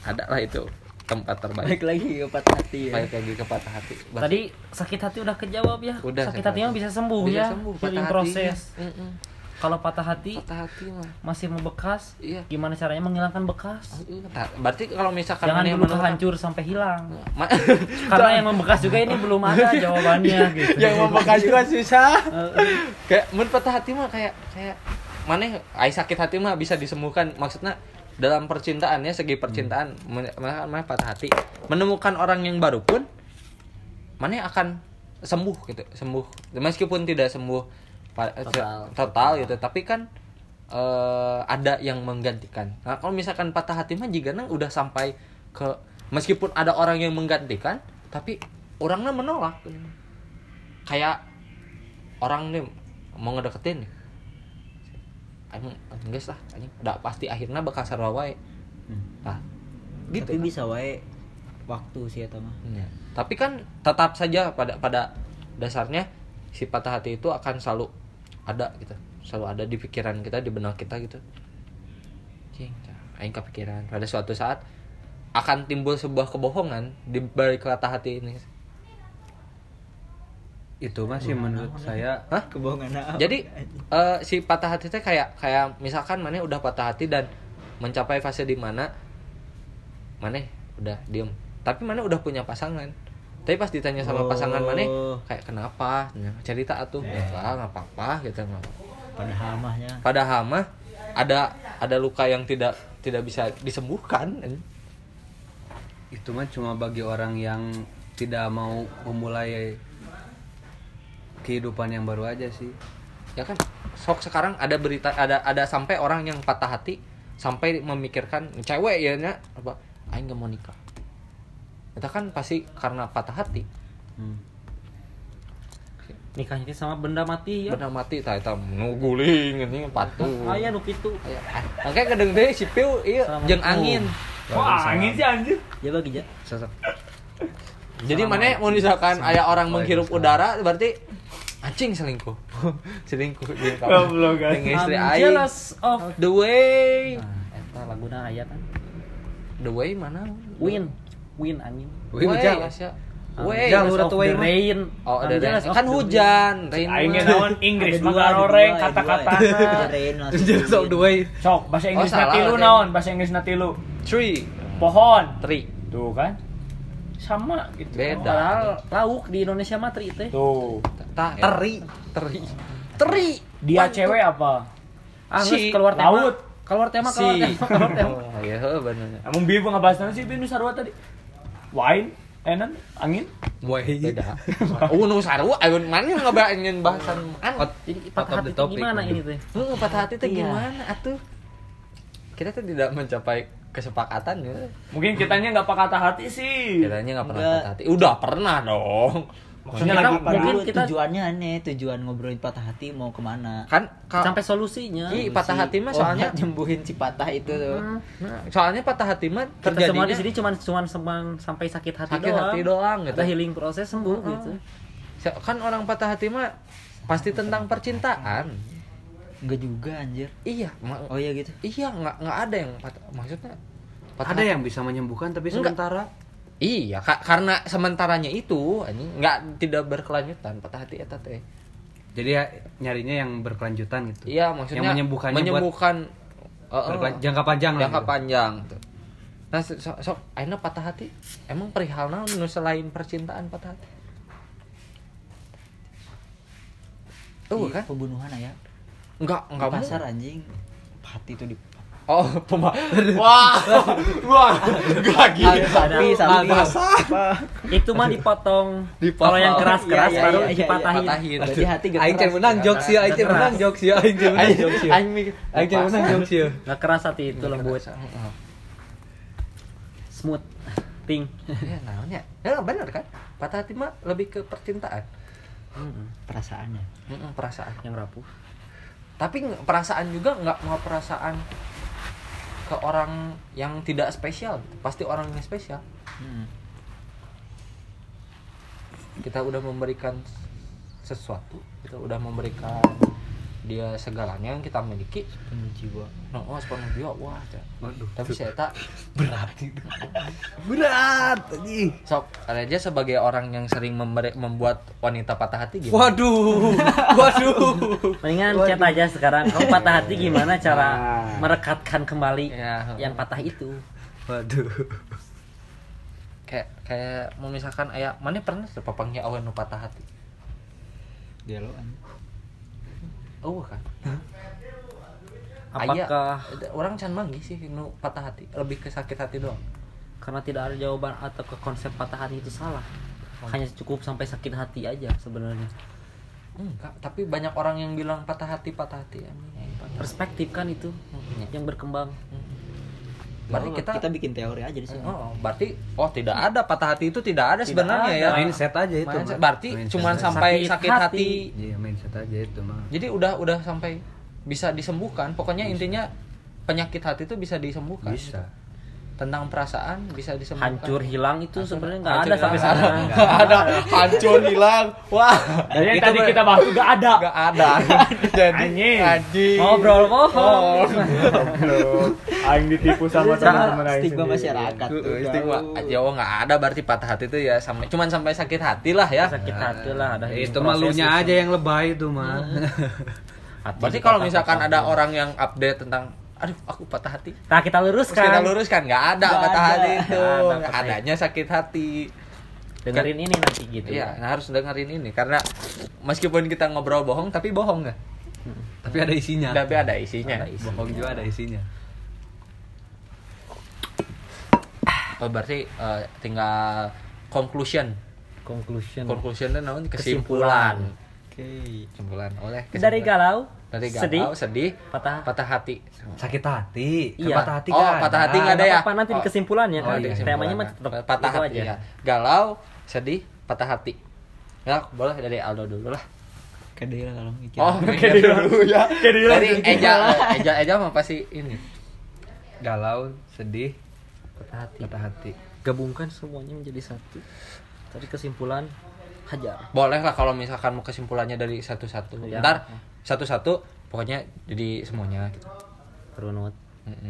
Ada lah itu tempat terbaik. balik lagi ke patah hati ya Baik lagi ke patah hati. Berarti Tadi sakit hati udah kejawab ya. Udah, sakit sakit hati mah hati. bisa sembuh bisa ya. sembuh patah hati. proses. Mm-mm. Kalau patah hati Patah hati mah. masih membekas, Iya. gimana caranya menghilangkan bekas? Tah, berarti kalau misalkan Jangan dulu menurut- hancur sampai hilang. Ma- *laughs* Karena yang membekas juga ini belum ada *laughs* jawabannya gitu. yang membekas juga *laughs* susah. kayak mun patah hati mah kayak kayak mana ai sakit hati mah bisa disembuhkan maksudnya dalam percintaan ya segi percintaan men- mana mana patah hati menemukan orang yang baru pun mana akan sembuh gitu sembuh meskipun tidak sembuh Total. total gitu. Tapi kan eh, ada yang menggantikan. Nah kalau misalkan patah hati mah jika nang udah sampai ke meskipun ada orang yang menggantikan tapi orangnya menolak. Kayak orang nih mau ngedeketin nih. Enggak lah anjing. Udah pasti akhirnya bakal sarwa wae. Nah gitu tapi bisa wae waktu sih eta mah. Ya. Tapi kan tetap saja pada pada dasarnya si patah hati itu akan selalu ada gitu. Selalu ada di pikiran kita, di benak kita gitu. Cing, aing kepikiran pada suatu saat akan timbul sebuah kebohongan di balik patah hati ini. Itu masih menurut saya Hah? kebohongan apa? Jadi eh, si patah hati itu kayak kayak misalkan mana udah patah hati dan mencapai fase di mana mana udah diem. Tapi mana udah punya pasangan. Tapi pas ditanya sama pasangan mana Oh. kayak kenapa? Nah, cerita atuh. Ya nggak apa-apa gitu nggak pada hamahnya Padahal mah ada ada luka yang tidak tidak bisa disembuhkan. itu mah cuma bagi orang yang tidak mau memulai kehidupan yang baru aja sih. Ya kan sok sekarang ada berita ada ada sampai orang yang patah hati sampai memikirkan cewek ya apa aing gak mau nikah. Itu kan pasti karena patah hati. Hmm. Nikahnya sama benda mati ya. Benar mati tah eta nu guling ini patuh. Aya nu kitu. Aya, ah, Makanya kadang teh si piu ieu Sama jeung itu. angin. Wah, angin sih anjir. Ya bagi ja. Sosok. Jadi mana mau misalkan aya orang menghirup udara berarti anjing selingkuh. *laughs* selingkuh dia Goblok, kan. Dengan istri aing. jealous of The way. Nah, eta laguna aya kan. The way mana? Win. Win angin. Wih, hujan. jealous udah of tuh rain. Oh, ada rain. Kan hujan. Rain Aing naon Inggris mah ada kata-kata. Rain *laughs* Jelas of hujan. the way. Sok, bahasa Inggris salah, nanti lu naon? Bahasa Inggris nanti lu. Tree. Pohon. Tree. Tuh kan. Sama gitu. Beda. Padahal lauk di Indonesia mah tri teh. Tuh. Ta- Teri. Teri. Teri. Dia Pan- cewek apa? Ah, Si keluar tema. laut. Keluar tema, keluar Si. tema, keluar *laughs* tema. Oh, iya bener. Emang bieu ngebahas sih bieu nu sarua tadi? Wine, enan, angin. Wah, Beda. *laughs* Oh, nu sarua ayeun mana ngebaengin bahasan an. Jadi patah hati itu gimana ini teh? Heeh, patah hati teh Iya. gimana atuh? Kita tuh tidak mencapai kesepakatan ya. Mungkin kitanya nggak patah hati sih. Kiranya nggak pernah patah hati. Udah pernah dong. Maksudnya Kita- lagi Apa Mungkin dulu kita- tujuannya aneh, tujuan ngobrolin patah hati mau ke mana? Kan ka- Sampai solusinya. Ih, patah hati mah oh, soalnya nyembuhin si patah itu tuh. Hmm. Nah, soalnya patah hati mah Kita semua di sini cuman cuman sampai sakit hati sakit doang. hati doang gitu. Ada healing proses sembuh gitu. Se- Kan orang patah hati mah pasti tentang percintaan. Enggak juga anjir. Iya, Oh iya gitu. iya nggak nggak ada yang patah maksudnya patah Ada hati- yang bisa menyembuhkan tapi Enggak. Iya, ka- karena sementaranya itu anjing nggak tidak berkelanjutan patah hati eta teh. Jadi ya nyarinya yang berkelanjutan gitu. Iya, maksudnya yang menyembuhkannya buat menyembuhkan eh, berkelan- jangka panjang lah jangka gitu. panjang tuh. Nah, sok so, ayeuna patah hati. Emang perihal naon selain percintaan patah hati? Oh, Di kan? Pembunuhan ya. Enggak, Di enggak mau. pasar anjing. Hati itu di Oh, pema. Wah. Wah, enggak gitu. sapi, sapi. Itu mah dipotong. Dipotong. Kalau yang keras-keras Iya, iya, baru iya, iya, dipatahin. Patahin. Berarti hati gak Aing menang jokes ya, aing menang jokes ya, aing menang jokes ya. Aing menang jokes ya. Nggak keras hati itu lembut, Heeh. smooth, ting. Ya, naonnya? Ya, bener kan? Patah hati mah lebih ke percintaan. Perasaannya. Perasaan. Yang rapuh. Tapi perasaan juga nggak mau perasaan ke orang yang tidak spesial. Pasti orang yang spesial. Hmm. Kita udah memberikan sesuatu, kita udah memberikan dia segalanya yang kita miliki. Penuh jiwa. Nah, oh, sepenuh jiwa, wah. Waduh. Tapi saya tak *laughs* berat itu. Berat anjing. sok aja sebagai orang yang sering memberi, membuat wanita patah hati gimana? Waduh. *laughs* Waduh. Mendingan chat aja sekarang. Kamu patah hati gimana cara Nah. merekatkan kembali Ya. yang patah itu? Waduh. Kayak kayak mau misalkan ayah, mana pernah tuh papangnya awan nu patah hati? Gelo anjing. Oh kan. Apakah Aya, orang can manggih sih nu patah hati, lebih ke sakit hati doang. karena tidak ada jawaban atau ke konsep patah hati itu salah? Hanya cukup sampai sakit hati aja sebenarnya. Enggak, tapi banyak orang yang bilang patah hati, patah hati. Patah hati. Perspektif kan itu yang berkembang. Berarti Oh, kita, kita bikin teori aja di sini. Oh, berarti oh tidak ada patah hati itu tidak ada sebenarnya ada. ya. Mindset aja itu. Mindset. Berarti Mindset cuman aja. sampai Sakit sakit, hati. hati. Iya, mindset aja itu mah. Jadi udah udah sampai bisa disembuhkan. Pokoknya intinya penyakit hati itu bisa disembuhkan. Bisa. Tentang perasaan bisa disembuhkan. Hancur hilang itu sebenarnya nggak ada sampai sekarang. Nggak ada. Hancur hilang. Wah. Dari yang tadi kita bahas tuh gak ada. nggak ada. *laughs* Jadi Anjing. Ngobrol bohong. Goblok. Aing ditipu sama teman-teman aing Stigma masyarakat Stigma. Ya oh, nggak ada berarti patah hati itu ya sampai cuman sampai sakit hati lah ya. Sakit hati lah ada itu malunya aja yang lebay itu mah. *laughs* Hati Berarti kalau misalkan ada orang yang update tentang aduh aku patah hati. Nah kita Terus luruskan. kita luruskan nggak ada Nggak patah ada. hati itu. Hati. Adanya sakit hati. Dengerin ini nanti gitu. Iya, nah harus dengerin ini karena meskipun kita ngobrol bohong tapi bohong nggak? Tapi ada isinya. Tapi ada isinya. Ada isinya. Bohong juga ada isinya. Oh, berarti eh, tinggal conclusion. Conclusion. Conclusion namanya Kesimpulan. kesimpulan. Oke. Kesimpulan oleh Dari kesimpulan. galau, dari sedih, galau, sedih, patah. patah hati. Sakit hati. Iya. Patah hati Oh, kan. patah hati nggak ada ya? Apa nanti di Oh. kesimpulannya Oh, kan? di Temanya mah tetap patah itu hati aja. ya. Galau, sedih, patah hati. Ya, boleh dari Aldo dulu lah. Kede lah kalau mikir. Oh, *laughs* mikir dulu ya. Dia Dari langsung Eja, Eja, Eja mah pasti ini. Galau, sedih, patah hati patah hati gabungkan semuanya menjadi satu tadi kesimpulan hajar boleh lah kalau misalkan mau kesimpulannya dari satu-satu Ya. ntar satu-satu pokoknya jadi semuanya gitu. Runut.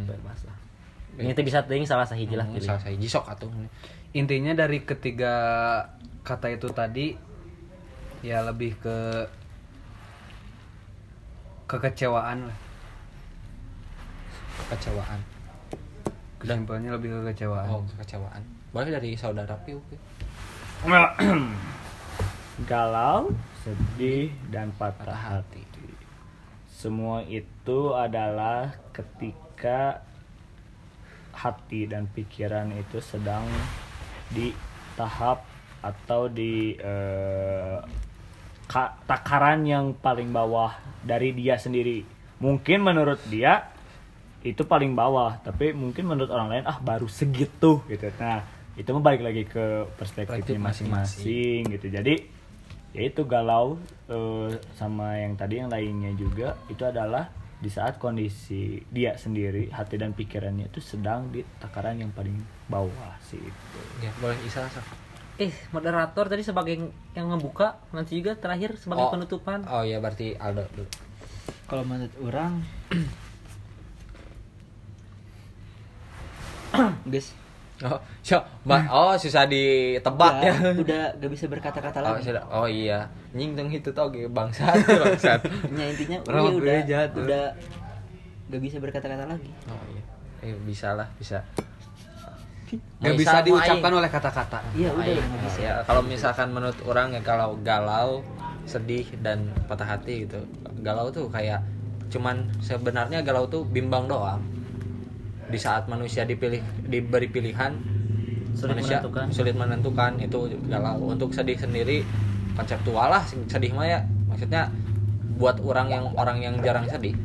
Bebas lah. Ini teh bisa ting salah sahiji lah Hmm, pilih. salah saya jisok atau intinya dari ketiga kata itu tadi ya lebih ke kekecewaan lah. Kekecewaan. Kesimpulannya lebih ke kekecewaan. Oh kekecewaan. Boleh dari saudara Piu Piu. galau sedih dan patah Patah hati semua itu adalah ketika hati dan pikiran itu sedang di tahap atau di eh, ka- takaran yang paling bawah dari dia sendiri. Mungkin menurut dia itu paling bawah, tapi mungkin menurut orang lain ah baru segitu gitu. Nah, itu mah balik lagi ke perspektifnya Perspektif masing-masing gitu. Jadi ya itu galau eh, sama yang tadi yang lainnya juga itu adalah di saat kondisi dia sendiri hati dan pikirannya itu sedang di takaran yang paling bawah sih itu. ya boleh Isa Sa. eh moderator tadi sebagai yang ngebuka nanti juga terakhir sebagai Oh. penutupan oh ya berarti Aldo dulu kalau menurut orang *clears throat* guys oh so, ma- *laughs* oh susah ditebak ya udah, udah gak bisa berkata-kata Oh, lagi sudah. oh iya nying tong itu tau ge bangsat bangsat *laughs* Ya, intinya Orang iya, udah tuh. udah gak bisa berkata-kata lagi oh iya eh, bisa lah bisa Gak bisa diucapkan Aing? oleh kata-kata iya udah Aing. gak bisa Ya, kalau misalkan menurut orang ya kalau galau, sedih dan patah hati gitu. Galau tuh kayak cuman sebenarnya galau tuh bimbang doang. Di saat manusia dipilih diberi pilihan Sulit manusia menentukan. sulit menentukan itu galau. Untuk sedih sendiri konseptual lah sedih mah ya. Maksudnya buat orang yang orang yang jarang sedih.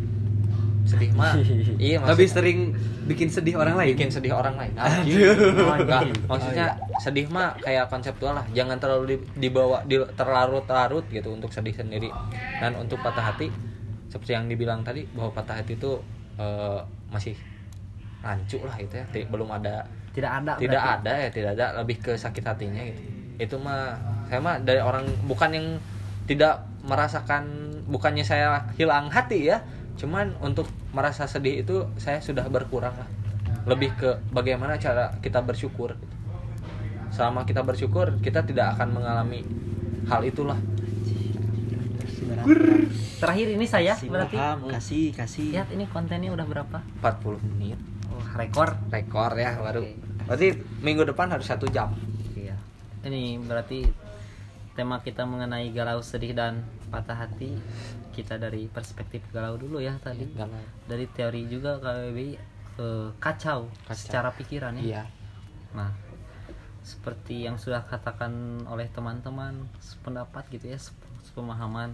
Sedih mah *laughs* iya lebih maksudnya- sering bikin sedih orang lain bikin sedih orang lain. *laughs* Enggak, maksudnya sedih mah kayak konseptual lah. Jangan terlalu di- dibawa di, terlarut-larut gitu untuk sedih sendiri. Dan untuk patah hati seperti yang dibilang tadi bahwa patah hati itu eh, masih rancu lah itu ya. Ti- Belum ada tidak ada tidak berarti. ada ya, tidak ada lebih ke sakit hatinya gitu. Itu mah saya mah dari orang bukan yang tidak merasakan bukannya saya hilang hati ya. Cuman untuk merasa sedih itu saya sudah berkurang lah. Lebih ke bagaimana cara kita bersyukur. gitu. Selama kita bersyukur, kita tidak akan mengalami hal itulah. terakhir ini saya kasih berarti paham, kasih kasih lihat ini kontennya udah berapa 40 menit oh, rekor rekor ya baru. Berarti minggu depan harus satu jam. iya ini berarti tema kita mengenai galau sedih dan patah hati kita dari perspektif galau dulu ya tadi Galau. dari teori juga KBBI eh, kacau, Kacau. secara pikiran ya Iya. Nah, seperti yang sudah katakan oleh teman-teman sependapat gitu ya, sep- sepemahaman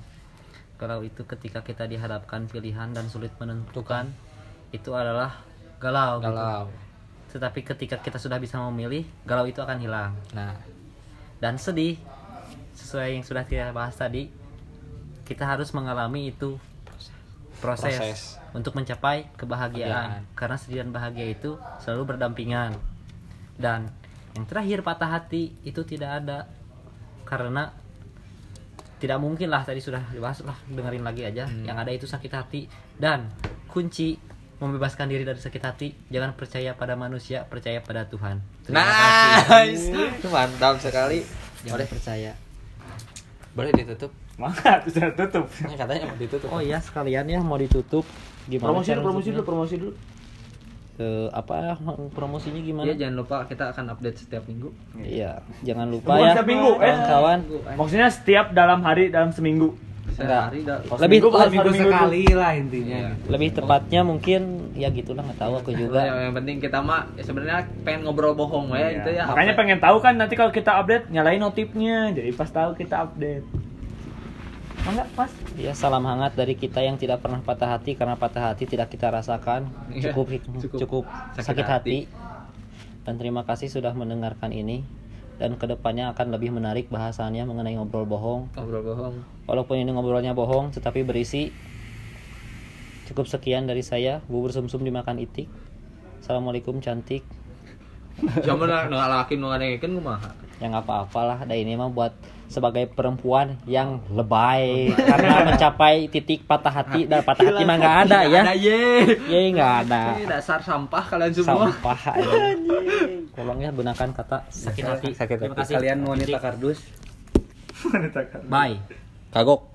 kalau itu ketika kita dihadapkan pilihan dan sulit menentukan itu adalah galau, gitu. Galau. Tetapi ketika kita sudah bisa memilih, galau itu akan hilang. Nah, Dan sedih sesuai yang sudah kita bahas tadi, kita harus mengalami itu proses, Proses. untuk mencapai kebahagiaan. Kebahagiaan. Karena sedih dan bahagia itu selalu berdampingan. Dan yang terakhir patah hati itu tidak ada karena tidak mungkin lah tadi sudah dibahas lah dengerin lagi aja yang ada itu sakit hati dan kunci membebaskan diri dari sakit hati jangan percaya pada manusia percaya pada Tuhan Terima kasih. nice. Mantap sekali. jangan percaya Boleh ditutup? Mangga sudah tutup. Ini katanya mau ditutup. Oh iya sekalian ya mau ditutup gimana Promosi dulu, promosi dulu, promosi dulu. Eh, apa promosinya gimana? Iya jangan lupa kita akan update setiap minggu. Iya, jangan lupa Bukan ya. setiap minggu, eh. kawan. Maksudnya setiap dalam hari dalam seminggu. Enggak. Lebih baru Minggu minggu sekali lah intinya. Lebih tepatnya mungkin ya gitulah nggak tahu aku juga. Yang, yang penting kita mah ya sebenarnya pengen ngobrol bohong ya Iya. gitu ya. Makanya Apa- pengen tahu kan nanti kalau kita update nyalain notifnya. Jadi pas tahu kita update. Enggak pas. Ya salam hangat dari kita yang tidak pernah patah hati karena patah hati tidak kita rasakan. Iya, Cukup cukup cukup, sakit sakit, hati. hati. Dan terima kasih sudah mendengarkan ini. Dan ke depannya akan lebih menarik bahasannya mengenai ngobrol bohong. ngobrol bohong. Walaupun ini ngobrolnya bohong, tetapi berisi. Cukup sekian dari saya. Bubur sumsum dimakan itik. Assalamualaikum cantik. Siapa nak laki nu ngadengkeun kumaha? ya nggak apa-apalah ada ini mah buat sebagai perempuan yang lebay. Karena mencapai titik patah hati. Dan patah hati mah nggak ada ya. Ada ye. ya nggak ada. Ini dasar sampah kalian semua. sampah ya. Gunakan kata sakit hati. Sakit terima hati. kasih. Kalian wanita kardus. Bye. Kagok